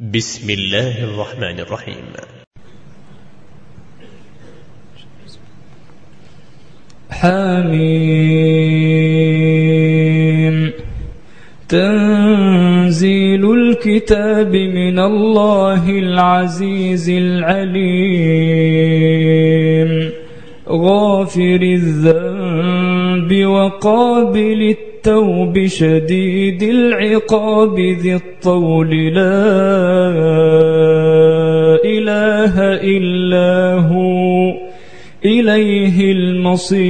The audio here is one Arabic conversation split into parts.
بسم الله الرحمن الرحيم. حميم. تنزيل الكتاب من الله العزيز العليم. غافر الذنب وقابل التوب شديد العقاب ذي الطول. لا إله إلا هو. إليه المصير.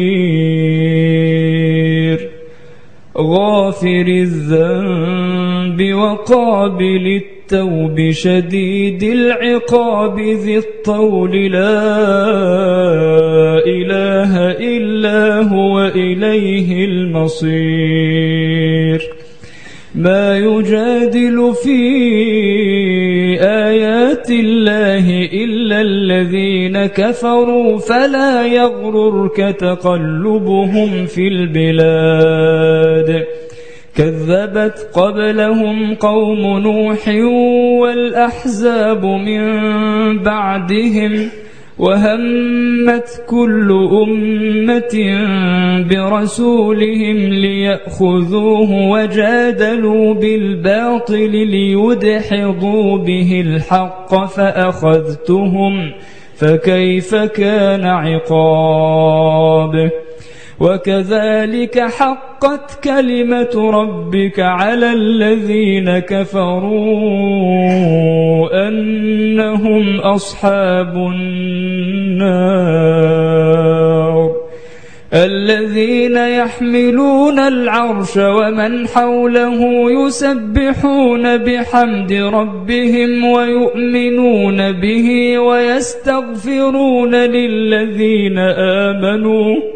غافر الذنب وقابل التوب شديد العقاب ذي الطول لا إله إلا هو إليه المصير. ما يجادل في آيات الله إلا الذين كفروا فلا يغررك تقلبهم في البلاد. كذبت قبلهم قوم نوح والأحزاب من بعدهم وهمت كل أمة برسولهم ليأخذوه وجادلوا بالباطل ليدحضوا به الحق فأخذتهم فكيف كان عقاب وكذلك حقت كلمة ربك على الذين كفروا أنهم أصحاب النار. الذين يحملون العرش ومن حوله يسبحون بحمد ربهم ويؤمنون به ويستغفرون للذين آمنوا.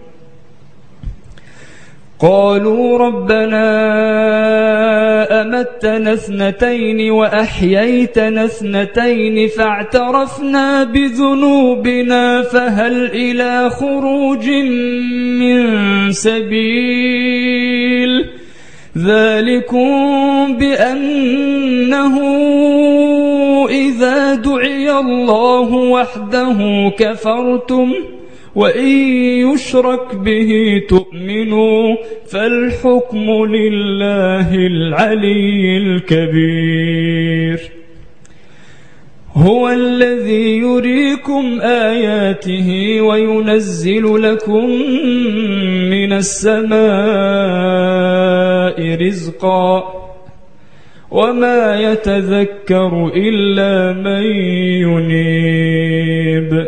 قالوا ربنا أمتنا اثنتين وأحييتنا اثنتين فاعترفنا بذنوبنا فهل إلى خروج من سبيل ذلكم بأنه إذا دعي الله وحده كفرتم وإن يشرك به تؤمنوا فالحكم لله العلي الكبير. هو الذي يريكم آياته وينزل لكم من السماء رزقا. وما يتذكر إلا من ينيب.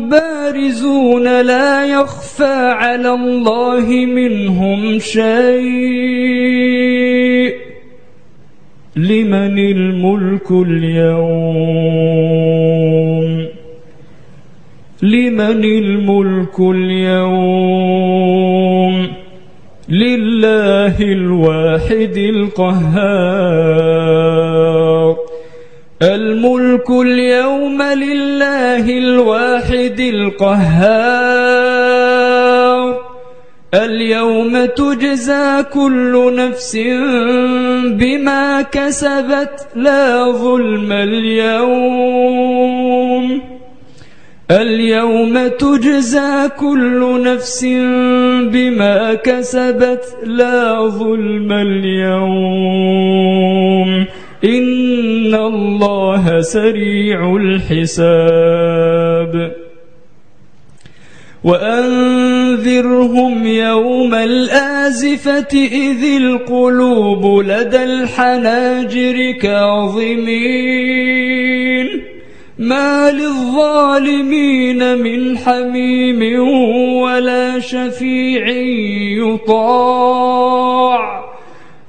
بارزون لا يخفى على الله منهم شيء. لمن الملك اليوم؟ لمن الملك اليوم؟ لله الواحد القهار. الملك اليوم لله الواحد القهار. اليوم تجزى كل نفس بما كسبت لا ظلم اليوم. اليوم تجزى كل نفس بما كسبت لا ظلم اليوم. إن الله سريع الحساب وأنذرهم يوم الآزفة إذ القلوب لدى الحناجر كاظمين ما للظالمين من حميم ولا شفيع يطاع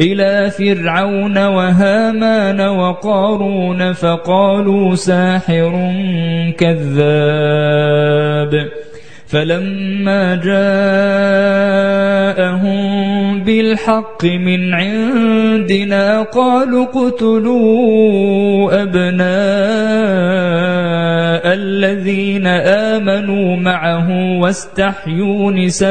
إلى فرعون وهامان وقارون فقالوا ساحر كذاب فلما جاءهم بالحق من عندنا قالوا اقتلوا أبناء الذين آمنوا معه واستحيوا نساءهم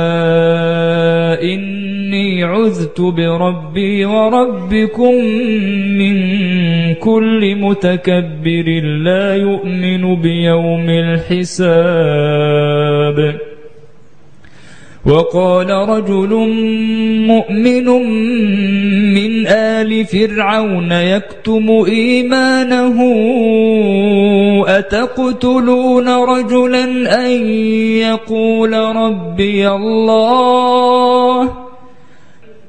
إني عذت بربي وربكم من كل متكبر لا يؤمن بيوم الحساب. وقال رجل مؤمن من آل فرعون يكتم إيمانه أتقتلون رجلا؟ أن يقول ربي الله.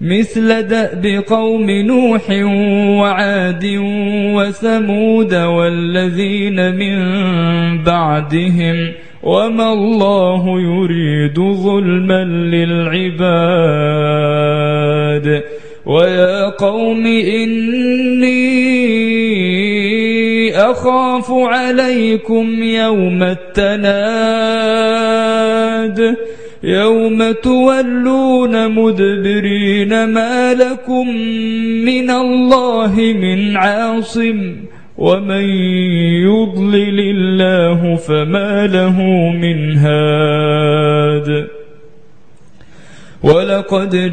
مثل دأب قوم نوح وعاد وثمود والذين من بعدهم وما الله يريد ظلما للعباد ويا قوم إني أخاف عليكم يوم التناد يوم تولون مدبرين ما لكم من الله من عاصم ومن يضلل الله فما له من هاد ولقد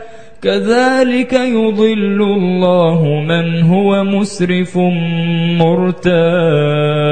كذلك يضل الله من هو مسرف مرتاب.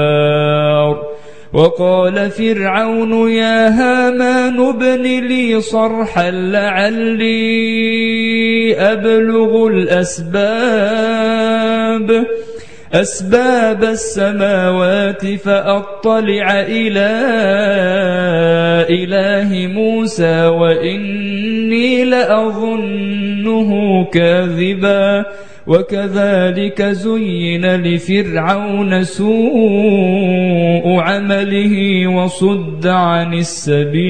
وقال فرعون يا هامان ابن لي صرحا لعلي أبلغ الأسباب. أسباب السماوات فأطلع إلى إله موسى وإني لأظنه كاذبا. وكذلك زين لفرعون سوء عمله وصد عن السبيل.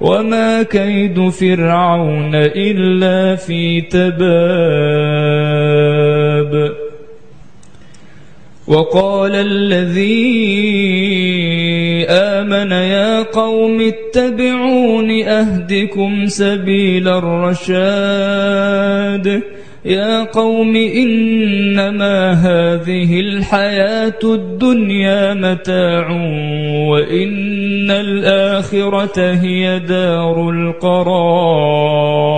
وما كيد فرعون إلا في تباب. وقال الذي آمن يا قوم اتبعون أهدكم سبيل الرشاد يا قوم إنما هذه الحياة الدنيا متاع وإن الآخرة هي دار القرار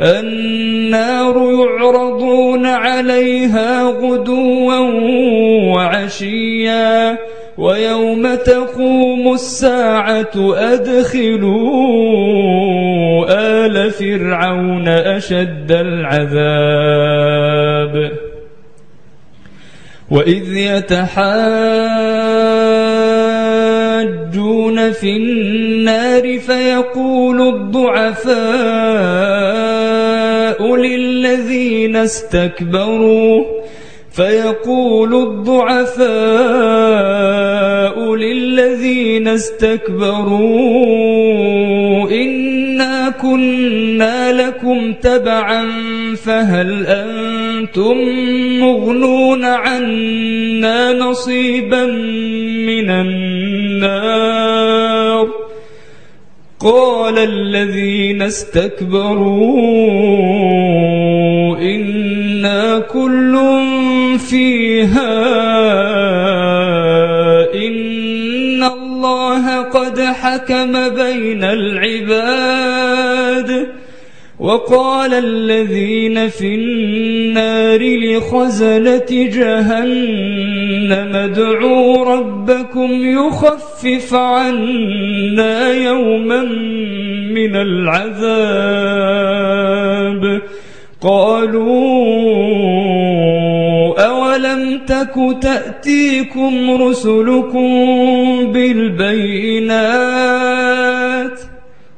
النار يعرضون عليها غدوا وعشيا ويوم تقوم الساعة أدخلوا آل فرعون أشد العذاب. وإذ يتحاجون في النار فيقول الضعفاء للذين استكبروا فيقول الضعفاء للذين استكبروا. كنا لكم تبعا فهل أنتم مغنون عنا نصيبا من النار؟ قال الذين استكبروا إنا كل فيها إن الله قد حكم بين العباد. وقال الذين في النار لخزنة جهنم ادعوا ربكم يخفف عنا يوما من العذاب. قالوا أولم تك تأتيكم رسلكم بالبينات؟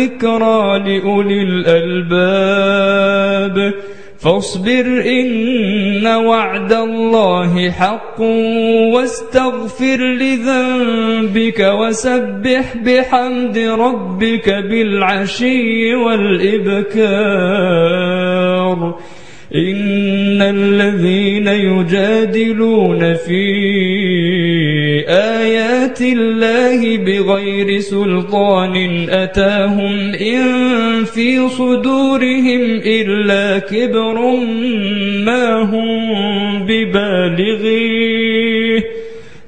وذكرى لأولي الألباب. فاصبر إن وعد الله حق واستغفر لذنبك وسبح بحمد ربك بالعشي والإبكار. إن الذين يجادلون في آيات الله بغير سلطان أتاهم إن في صدورهم إلا كبر ما هم ببالغيه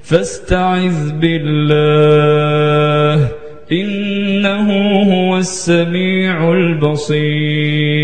فاستعذ بالله إنه هو السميع البصير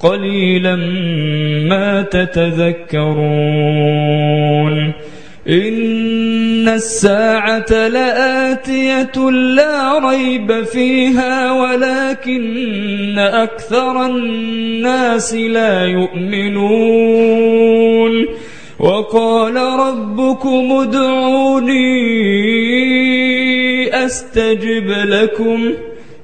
قليلا ما تتذكرون. إن الساعة لآتية لا ريب فيها ولكن أكثر الناس لا يؤمنون. وقال ربكم ادعوني أستجب لكم.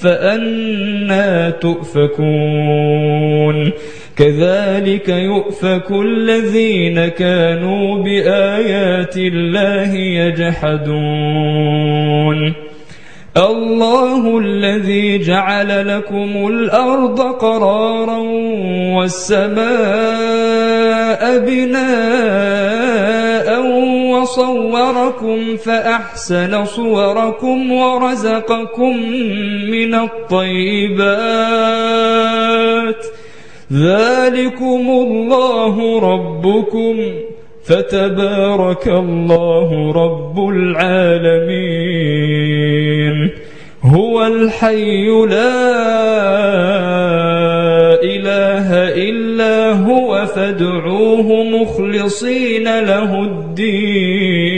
فأنا تؤفكون. كذلك يؤفك الذين كانوا بآيات الله يجحدون. الله الذي جعل لكم الأرض قرارا والسماء بناء وصوركم فأحسن صوركم ورزقكم من الطيبات. ذلكم الله ربكم. فتبارك الله رب العالمين. هو الحي لا إله إلا هو فادعوه مخلصين له الدين.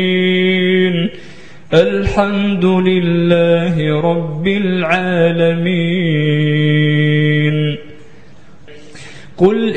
الحمد لله رب العالمين. قل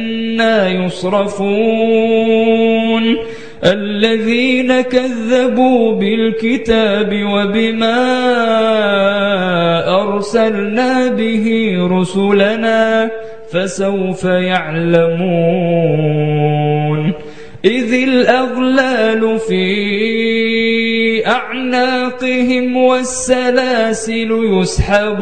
أنا يصرفون. الذين كذبوا بالكتاب وبما أرسلنا به رسلنا فسوف يعلمون. إذ الأغلال في أعناقهم والسلاسل يسحبون.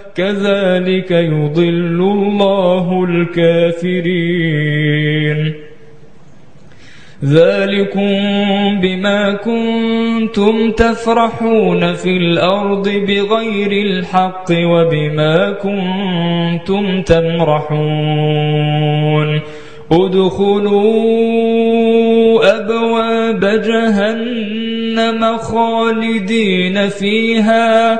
كذلك يضل الله الكافرين. ذلكم بما كنتم تفرحون في الأرض بغير الحق وبما كنتم تمرحون. ادخلوا أبواب جهنم خالدين فيها.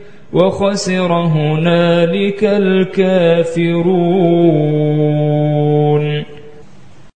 وخسر هنالك الكافرون.